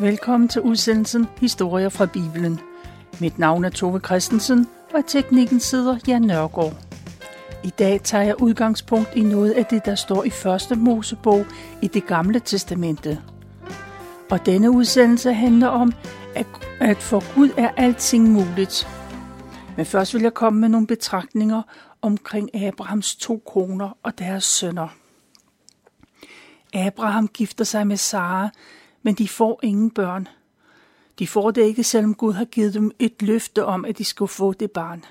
Velkommen til udsendelsen Historier fra Bibelen. Mit navn er Tove Christensen, og teknikken sidder Jan Nørgaard. I dag tager jeg udgangspunkt i noget af det, der står i første Mosebog i det gamle testamente. Og denne udsendelse handler om, at for Gud er alting muligt. Men først vil jeg komme med nogle betragtninger omkring Abrahams to koner og deres sønner. Abraham gifter sig med Sara, men de får ingen børn. De får det ikke, selvom Gud har givet dem et løfte om, at de skulle få det barn.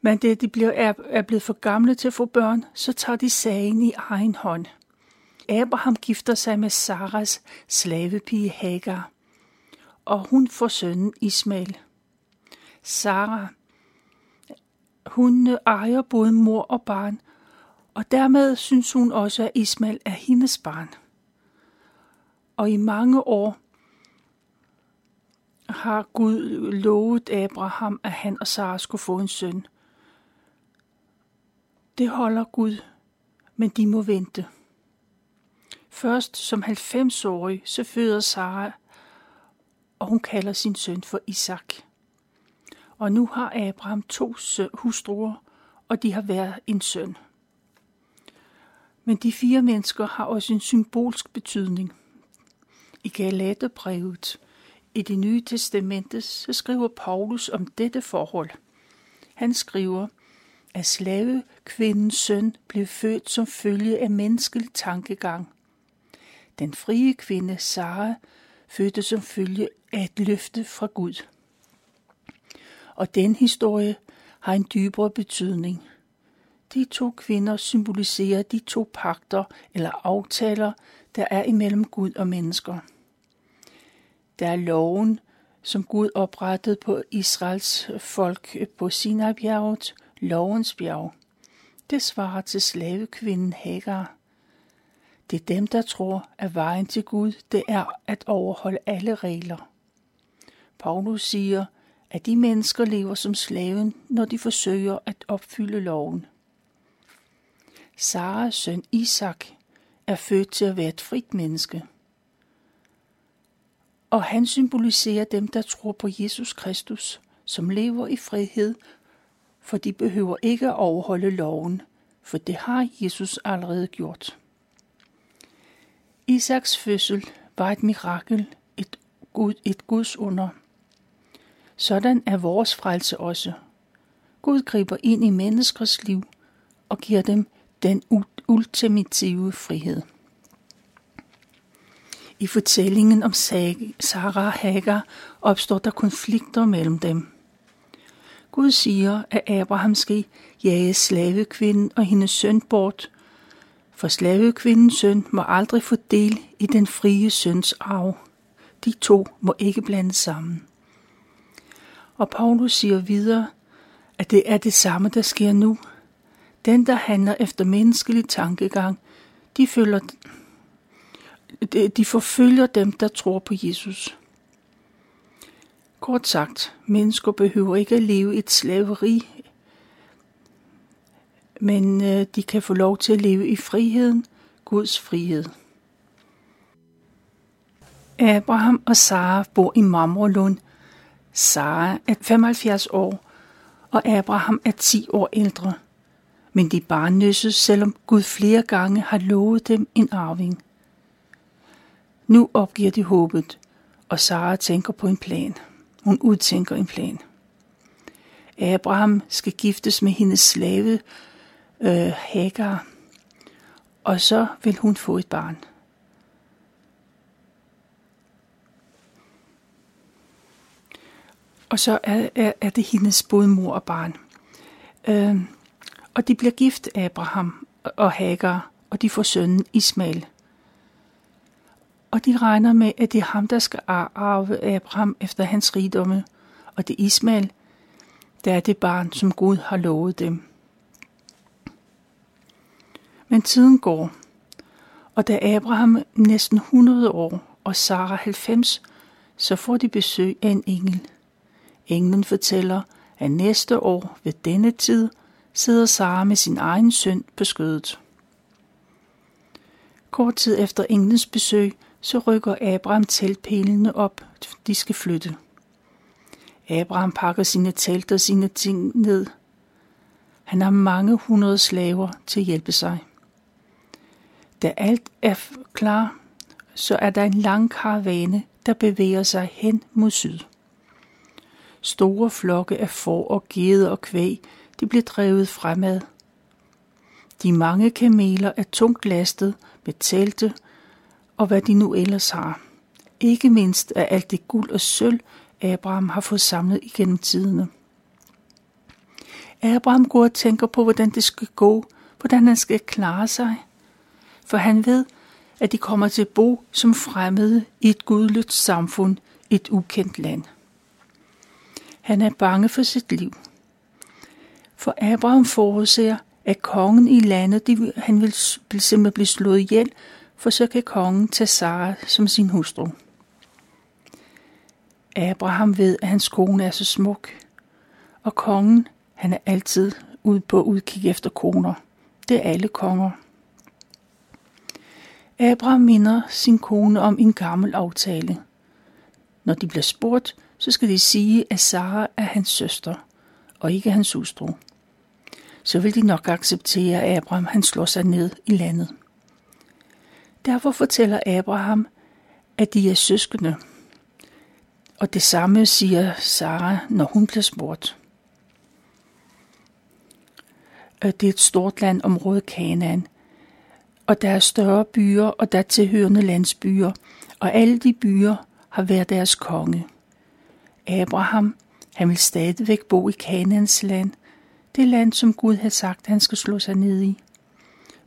Men da de bliver, er, er blevet for gamle til at få børn, så tager de sagen i egen hånd. Abraham gifter sig med Saras slavepige Hagar, og hun får sønnen Ismail. Sara, hun ejer både mor og barn, og dermed synes hun også, at Ismail er hendes barn. Og i mange år har Gud lovet Abraham, at han og Sara skulle få en søn. Det holder Gud, men de må vente. Først som 90-årig, så føder Sara, og hun kalder sin søn for Isak. Og nu har Abraham to hustruer, og de har været en søn. Men de fire mennesker har også en symbolsk betydning. I Galaterbrevet i det nye testamente så skriver Paulus om dette forhold. Han skriver, at slavekvindens søn blev født som følge af menneskelig tankegang. Den frie kvinde Sara fødte som følge af et løfte fra Gud. Og den historie har en dybere betydning. De to kvinder symboliserer de to pakter eller aftaler, der er imellem Gud og mennesker. Der er loven, som Gud oprettede på Israels folk på Sinai-bjerget, lovens bjerg. Det svarer til slavekvinden Hagar. Det er dem, der tror, at vejen til Gud, det er at overholde alle regler. Paulus siger, at de mennesker lever som slaven, når de forsøger at opfylde loven. Saras søn Isak er født til at være et frit menneske. Og han symboliserer dem, der tror på Jesus Kristus, som lever i frihed, for de behøver ikke at overholde loven, for det har Jesus allerede gjort. Isaks fødsel var et mirakel, et, Gud, et Guds under. Sådan er vores frelse også. Gud griber ind i menneskers liv og giver dem den ultimative frihed. I fortællingen om Sarah og Hagar opstår der konflikter mellem dem. Gud siger, at Abraham skal jage slavekvinden og hendes søn bort, for slavekvindens søn må aldrig få del i den frie søns arv. De to må ikke blande sammen. Og Paulus siger videre, at det er det samme, der sker nu. Den, der handler efter menneskelig tankegang, de, følger, de forfølger dem, der tror på Jesus. Kort sagt, mennesker behøver ikke at leve et slaveri, men øh, de kan få lov til at leve i friheden, Guds frihed. Abraham og Sara bor i Mamrelund. Sara er 75 år, og Abraham er 10 år ældre. Men de er barnløse, selvom Gud flere gange har lovet dem en arving. Nu opgiver de håbet, og Sara tænker på en plan. Hun udtænker en plan. Abraham skal giftes med hendes slave øh, Hagar, og så vil hun få et barn. Og så er, er, er det hendes både mor og barn. Øh, og de bliver gift, Abraham og Hagar, og de får sønnen Ismail. Og de regner med, at det er ham, der skal arve Abraham efter hans rigdomme, og det er Ismail, der er det barn, som Gud har lovet dem. Men tiden går, og da Abraham næsten 100 år og Sara 90, så får de besøg af en engel. Englen fortæller, at næste år ved denne tid sidder Sara med sin egen søn på skødet. Kort tid efter englens besøg så rykker Abraham teltpælene op, de skal flytte. Abraham pakker sine telt og sine ting ned. Han har mange hundrede slaver til at hjælpe sig. Da alt er klar, så er der en lang karavane, der bevæger sig hen mod syd. Store flokke af får og geder og kvæg, de bliver drevet fremad. De mange kameler er tungt lastet med telte og hvad de nu ellers har. Ikke mindst af alt det guld og sølv, Abraham har fået samlet igennem tiderne. Abraham går og tænker på, hvordan det skal gå, hvordan han skal klare sig. For han ved, at de kommer til at bo som fremmede i et gudløst samfund, et ukendt land. Han er bange for sit liv. For Abraham forudser, at kongen i landet, de, han vil simpelthen blive slået ihjel, for så kan kongen tage Sara som sin hustru. Abraham ved, at hans kone er så smuk, og kongen, han er altid ude på udkig efter koner. Det er alle konger. Abraham minder sin kone om en gammel aftale. Når de bliver spurgt, så skal de sige, at Sara er hans søster, og ikke hans hustru. Så vil de nok acceptere, at Abraham han slår sig ned i landet. Derfor fortæller Abraham, at de er søskende. Og det samme siger Sara, når hun bliver spurgt. Øh, det er et stort landområde, Kanaan, og der er større byer, og der er tilhørende landsbyer, og alle de byer har været deres konge. Abraham, han vil stadigvæk bo i Kanans land, det land, som Gud havde sagt, han skal slå sig ned i.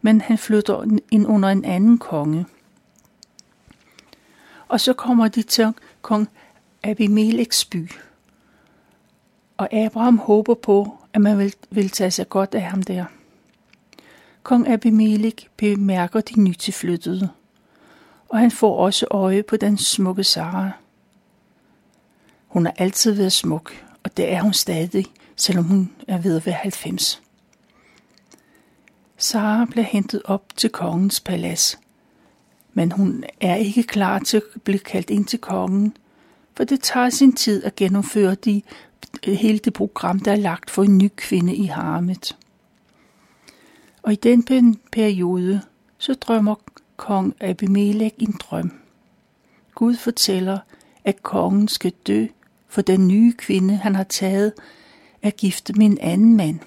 Men han flytter ind under en anden konge. Og så kommer de til kong Abimeleks by. Og Abraham håber på, at man vil, vil tage sig godt af ham der. Kong Abimelek bemærker de nytilflyttede, og han får også øje på den smukke Sara. Hun har altid været smuk, og det er hun stadig, selvom hun er ved at være 90. Sara bliver hentet op til kongens palads, men hun er ikke klar til at blive kaldt ind til kongen, for det tager sin tid at gennemføre de, hele det program, der er lagt for en ny kvinde i harmet. Og i den periode, så drømmer kong Abimelech en drøm. Gud fortæller, at kongen skal dø, for den nye kvinde, han har taget, er gift med en anden mand.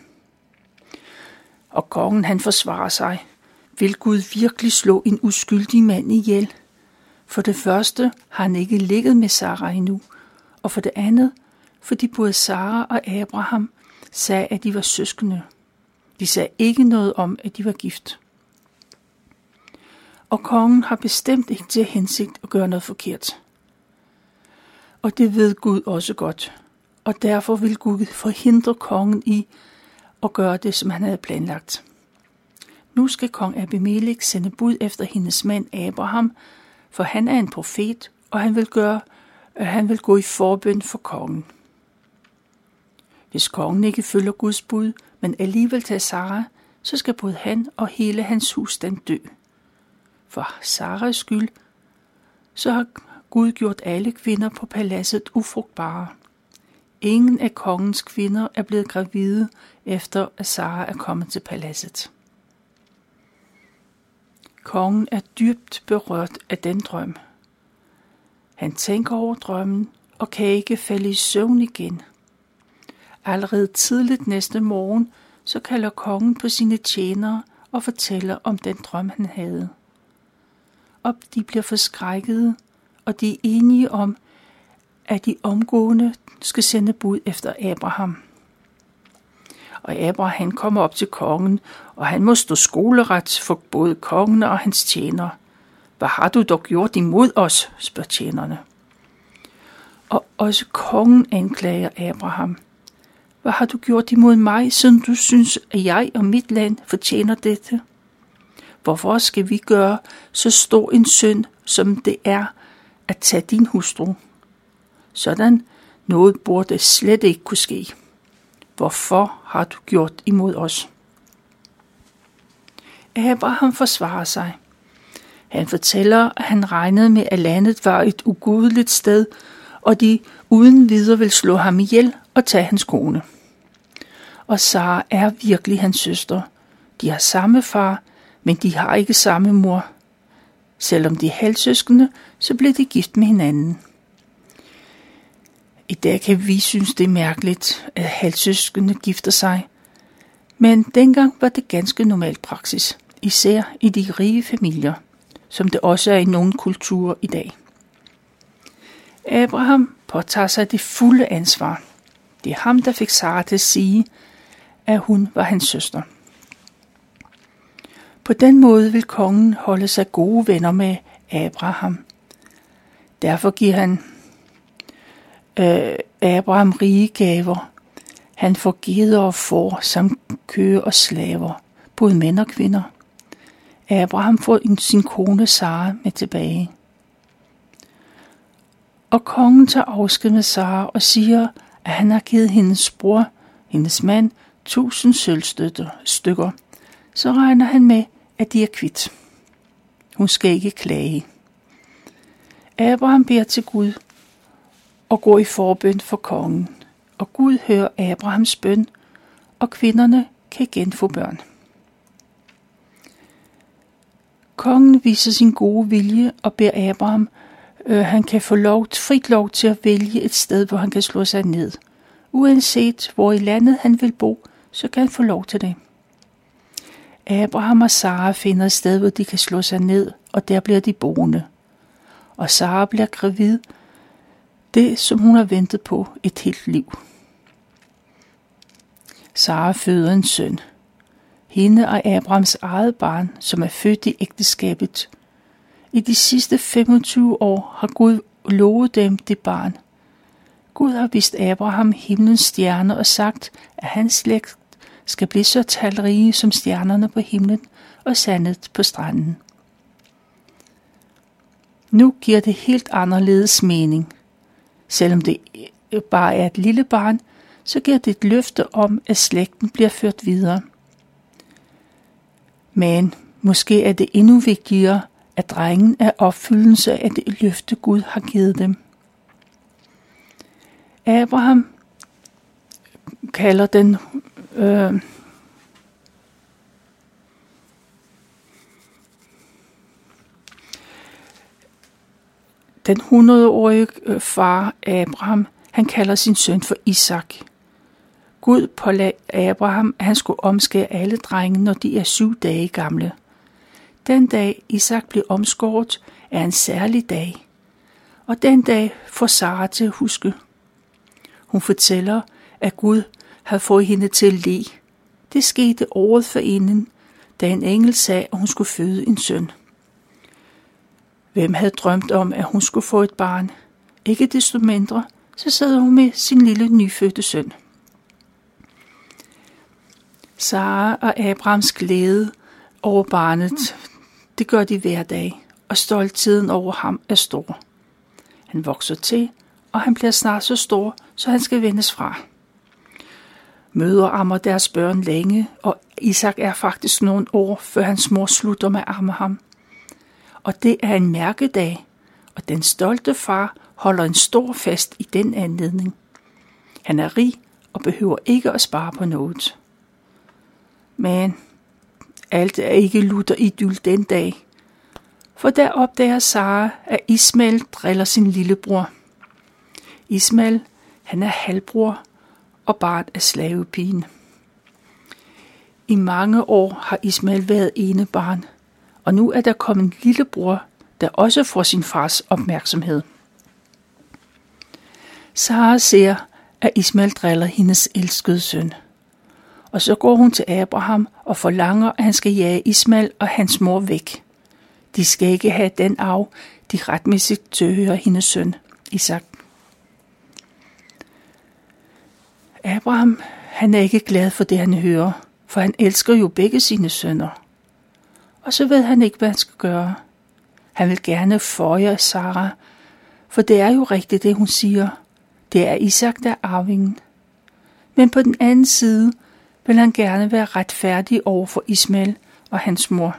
Og kongen, han forsvarer sig. Vil Gud virkelig slå en uskyldig mand ihjel? For det første har han ikke ligget med Sara endnu, og for det andet, fordi både Sara og Abraham sagde, at de var søskende. De sagde ikke noget om, at de var gift. Og kongen har bestemt ikke til hensigt at gøre noget forkert. Og det ved Gud også godt. Og derfor vil Gud forhindre kongen i at gøre det, som han havde planlagt. Nu skal kong Abimelech sende bud efter hendes mand Abraham, for han er en profet, og han vil, gøre, øh, han vil gå i forbøn for kongen. Hvis kongen ikke følger Guds bud, men alligevel tager Sara, så skal både han og hele hans husstand dø. For Saras skyld, så har Gud gjort alle kvinder på paladset ufrugtbare. Ingen af kongens kvinder er blevet gravide, efter at Sara er kommet til paladset. Kongen er dybt berørt af den drøm. Han tænker over drømmen og kan ikke falde i søvn igen – Allerede tidligt næste morgen, så kalder kongen på sine tjenere og fortæller om den drøm, han havde. Og de bliver forskrækkede, og de er enige om, at de omgående skal sende bud efter Abraham. Og Abraham kommer op til kongen, og han må stå skoleret for både kongen og hans tjenere. Hvad har du dog gjort imod os, spørger tjenerne. Og også kongen anklager Abraham. Hvad har du gjort imod mig, siden du synes, at jeg og mit land fortjener dette? Hvorfor skal vi gøre så stor en synd, som det er at tage din hustru? Sådan noget burde slet ikke kunne ske. Hvorfor har du gjort imod os? Abraham forsvarer sig. Han fortæller, at han regnede med, at landet var et ugudeligt sted, og de uden videre vil slå ham ihjel og tage hans kone. Og Sara er virkelig hans søster. De har samme far, men de har ikke samme mor. Selvom de er halvsøskende, så blev de gift med hinanden. I dag kan vi synes, det er mærkeligt, at halvsøskende gifter sig. Men dengang var det ganske normal praksis, især i de rige familier, som det også er i nogle kulturer i dag. Abraham påtager sig det fulde ansvar. Det er ham, der fik Sara til at sige, at hun var hans søster. På den måde vil kongen holde sig gode venner med Abraham. Derfor giver han øh, Abraham rige gaver. Han får geder og får samt køer og slaver, både mænd og kvinder. Abraham får sin kone Sara med tilbage. Og kongen tager afsked med Sara og siger, at han har givet hendes bror, hendes mand, tusind sølvstykker. Så regner han med, at de er kvidt. Hun skal ikke klage. Abraham beder til Gud og går i forbøn for kongen, og Gud hører Abrahams bøn, og kvinderne kan igen få børn. Kongen viser sin gode vilje og beder Abraham, øh, han kan få lov, frit lov til at vælge et sted, hvor han kan slå sig ned. Uanset hvor i landet han vil bo, så kan han få lov til det. Abraham og Sara finder et sted, hvor de kan slå sig ned, og der bliver de boende. Og Sara bliver gravid, det som hun har ventet på et helt liv. Sara føder en søn. Hende og Abrahams eget barn, som er født i ægteskabet. I de sidste 25 år har Gud lovet dem det barn. Gud har vist Abraham himlens stjerne og sagt, at hans slægt skal blive så talrige som stjernerne på himlen og sandet på stranden. Nu giver det helt anderledes mening. Selvom det bare er et lille barn, så giver det et løfte om, at slægten bliver ført videre. Men måske er det endnu vigtigere, at drengen er opfyldelse af det løfte Gud har givet dem. Abraham kalder den øh, den 100-årige øh, far Abraham, han kalder sin søn for Isak. Gud pålagde Abraham, at han skulle omskære alle drenge, når de er syv dage gamle. Den dag Isak blev omskåret, er en særlig dag. Og den dag får Sara til at huske. Hun fortæller, at Gud havde fået hende til at le. Det skete året forinden, da en engel sagde, at hun skulle føde en søn. Hvem havde drømt om, at hun skulle få et barn? Ikke desto mindre, så sad hun med sin lille nyfødte søn. Sara og Abrahams glæde over barnet, det gør de hver dag, og stoltheden over ham er stor. Han vokser til, og han bliver snart så stor, så han skal vendes fra. Møder ammer deres børn længe, og Isak er faktisk nogle år, før hans mor slutter med at amme ham. Og det er en mærkedag, og den stolte far holder en stor fest i den anledning. Han er rig og behøver ikke at spare på noget. Men alt er ikke lutter idyll den dag, for der opdager Sara, at Ismail driller sin lillebror. Ismail, han er halvbror og barn af slavepigen. I mange år har Ismail været ene barn, og nu er der kommet en lillebror, der også får sin fars opmærksomhed. Sara ser, at Ismail driller hendes elskede søn. Og så går hun til Abraham og forlanger, at han skal jage Ismail og hans mor væk. De skal ikke have den af, de retmæssigt tilhører hendes søn, Isak. Abraham, han er ikke glad for det, han hører, for han elsker jo begge sine sønner. Og så ved han ikke, hvad han skal gøre. Han vil gerne føje Sara, for det er jo rigtigt, det hun siger. Det er Isak, der er arvingen. Men på den anden side vil han gerne være retfærdig over for Ismail og hans mor.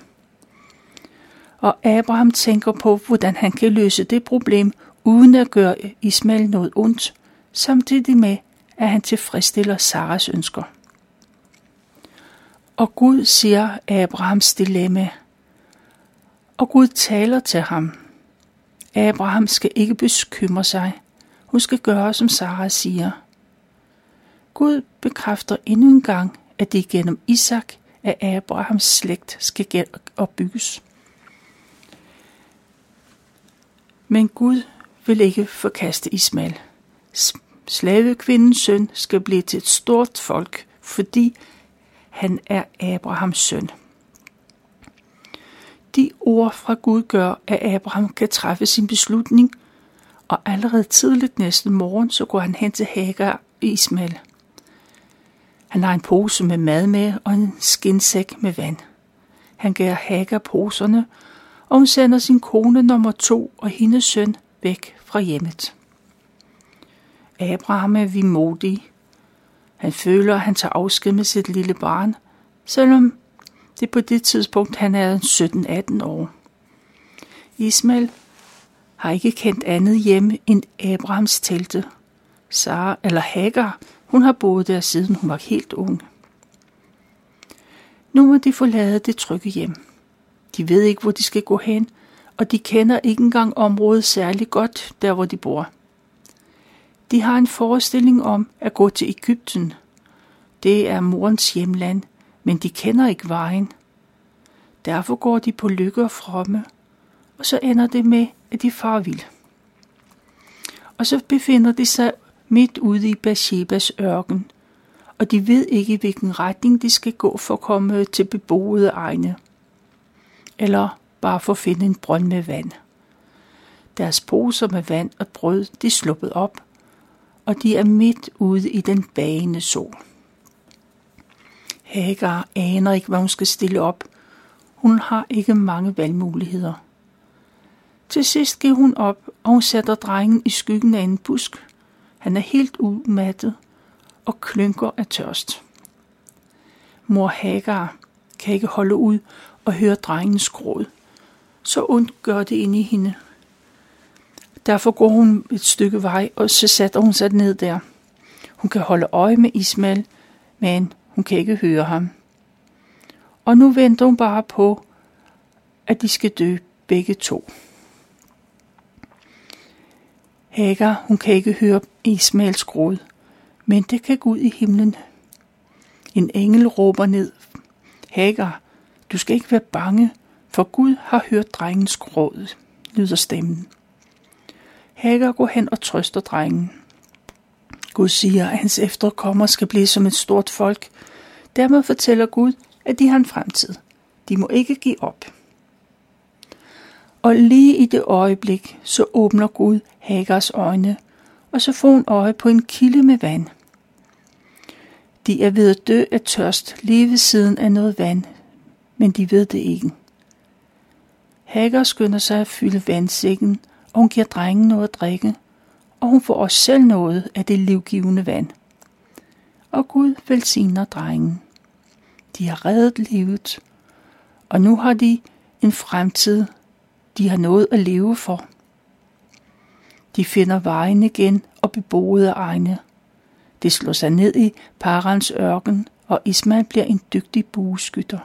og Abraham tænker på, hvordan han kan løse det problem, uden at gøre Ismail noget ondt, samtidig med, at han tilfredsstiller Saras ønsker. Og Gud siger Abrahams dilemma, og Gud taler til ham. Abraham skal ikke bekymre sig. Hun skal gøre, som Sara siger. Gud bekræfter endnu en gang, at det gennem Isak, at Abrahams slægt skal opbygges. Men Gud vil ikke forkaste Ismael. Slavekvindens søn skal blive til et stort folk, fordi han er Abrahams søn. De ord fra Gud gør, at Abraham kan træffe sin beslutning, og allerede tidligt næste morgen, så går han hen til Hagar i Ismail. Han har en pose med mad med og en skinsæk med vand. Han giver Hagar poserne, og hun sender sin kone nummer to og hendes søn væk fra hjemmet. Abraham er vimodig. Han føler, at han tager afsked med sit lille barn, selvom det på det tidspunkt, han er 17-18 år. Ismail har ikke kendt andet hjemme end Abrahams telte. Sara eller Hagar, hun har boet der siden hun var helt ung. Nu må de forlade det trygge hjem. De ved ikke, hvor de skal gå hen, og de kender ikke engang området særlig godt, der hvor de bor. De har en forestilling om at gå til Ægypten. Det er morens hjemland, men de kender ikke vejen. Derfor går de på lykke og fromme, og så ender det med, at de far vil. Og så befinder de sig midt ude i Bathshebas ørken, og de ved ikke, i hvilken retning de skal gå for at komme til beboede egne. Eller bare for at finde en brønd med vand. Deres poser med vand og brød, de sluppet op, og de er midt ude i den bagende sol. Hagar aner ikke, hvad hun skal stille op. Hun har ikke mange valgmuligheder. Til sidst giver hun op, og hun sætter drengen i skyggen af en busk. Han er helt umattet og klynker af tørst. Mor Hagar kan ikke holde ud og høre drengens gråd. Så ondt gør det inde i hende. Derfor går hun et stykke vej, og så sætter hun sig ned der. Hun kan holde øje med Ismail, men hun kan ikke høre ham. Og nu venter hun bare på, at de skal dø begge to. Hagar, hun kan ikke høre Ismails gråd, men det kan Gud i himlen. En engel råber ned. Hagar, du skal ikke være bange, for Gud har hørt drengens gråd, lyder stemmen. Hagar går hen og trøster drengen. Gud siger, at hans efterkommer skal blive som et stort folk. Dermed fortæller Gud, at de har en fremtid. De må ikke give op. Og lige i det øjeblik, så åbner Gud Hagars øjne, og så får hun øje på en kilde med vand. De er ved at dø af tørst lige ved siden af noget vand, men de ved det ikke. Hagar skynder sig at fylde vandsækken, og hun giver drengen noget at drikke, og hun får også selv noget af det livgivende vand. Og Gud velsigner drengen. De har reddet livet, og nu har de en fremtid, de har noget at leve for. De finder vejen igen og beboede egne. De slår sig ned i Parans ørken, og Ismail bliver en dygtig bueskytter.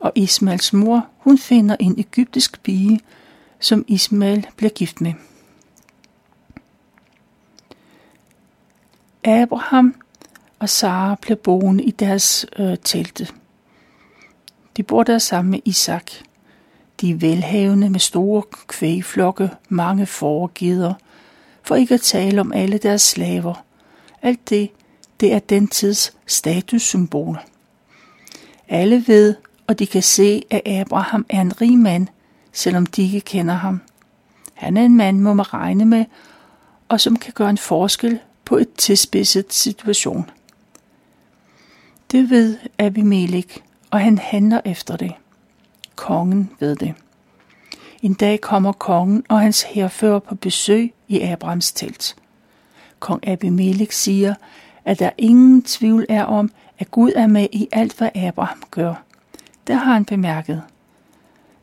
Og Ismails mor, hun finder en egyptisk pige, som Ismail bliver gift med. Abraham og Sara bliver boende i deres øh, telte. De bor der sammen med Isak. De er velhavende med store kvægflokke, mange forgider, for ikke at tale om alle deres slaver. Alt det, det er den tids statussymbol. Alle ved, og de kan se, at Abraham er en rig mand, selvom de ikke kender ham. Han er en mand, må man regne med, og som kan gøre en forskel på et tilspidset situation. Det ved Abimelech, og han handler efter det. Kongen ved det. En dag kommer kongen og hans herfører på besøg i Abrahams telt. Kong Abimelech siger, at der ingen tvivl er om, at Gud er med i alt, hvad Abraham gør. Det har han bemærket.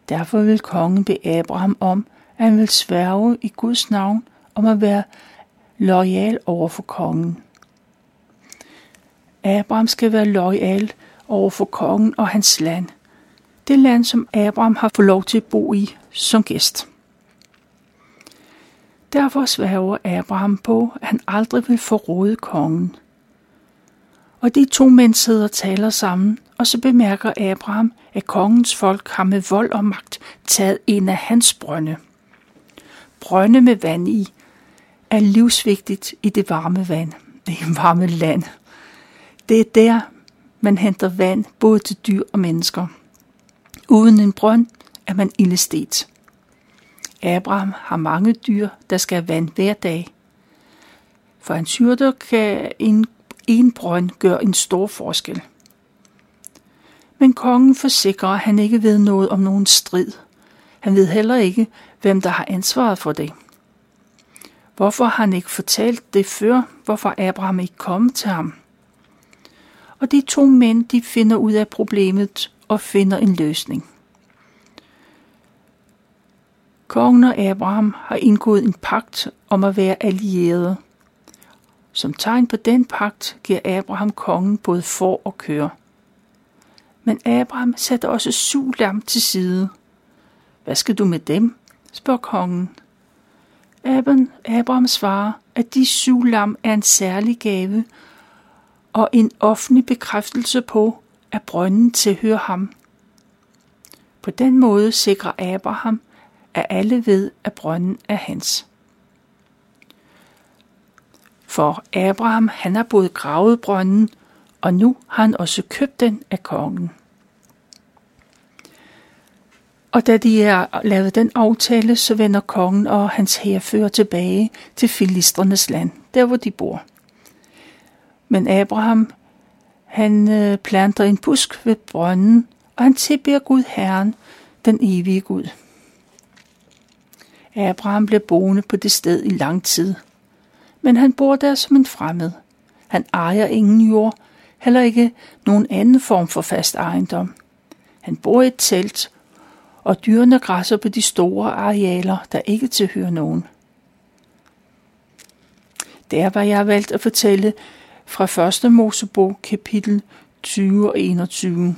Derfor vil kongen bede Abraham om, at han vil sværge i Guds navn om at være lojal over for kongen. Abraham skal være lojal over for kongen og hans land. Det land, som Abraham har fået lov til at bo i som gæst. Derfor sværger Abraham på, at han aldrig vil forråde kongen. Og de to mænd sidder og taler sammen, og så bemærker Abraham, at kongens folk har med vold og magt taget en af hans brønde. Brønde med vand i er livsvigtigt i det varme vand, det varme land. Det er der, man henter vand både til dyr og mennesker. Uden en brønd er man illestet. Abraham har mange dyr, der skal have vand hver dag. For en hyrder kan en, en brønd gør en stor forskel. Men kongen forsikrer, at han ikke ved noget om nogen strid. Han ved heller ikke, hvem der har ansvaret for det. Hvorfor har han ikke fortalt det før? Hvorfor Abraham ikke kom til ham? Og de to mænd, de finder ud af problemet og finder en løsning. Kongen og Abraham har indgået en pagt om at være allierede. Som tegn på den pagt giver Abraham kongen både for og køre. Men Abraham satte også syv lam til side. Hvad skal du med dem? spørger kongen. Abraham svarer, at de syv lam er en særlig gave og en offentlig bekræftelse på, at brønden tilhører ham. På den måde sikrer Abraham, at alle ved, at brønden er hans. For Abraham, han har både gravet brønden, og nu har han også købt den af kongen. Og da de har lavet den aftale, så vender kongen og hans herfører tilbage til filistrenes land, der hvor de bor. Men Abraham, han øh, planter en busk ved brønden, og han tilbeder Gud Herren, den evige Gud. Abraham bliver boende på det sted i lang tid. Men han bor der som en fremmed. Han ejer ingen jord, heller ikke nogen anden form for fast ejendom. Han bor i et telt, og dyrene græsser på de store arealer, der ikke tilhører nogen. Der var jeg valgt at fortælle fra 1. Mosebog kapitel 20 og 21.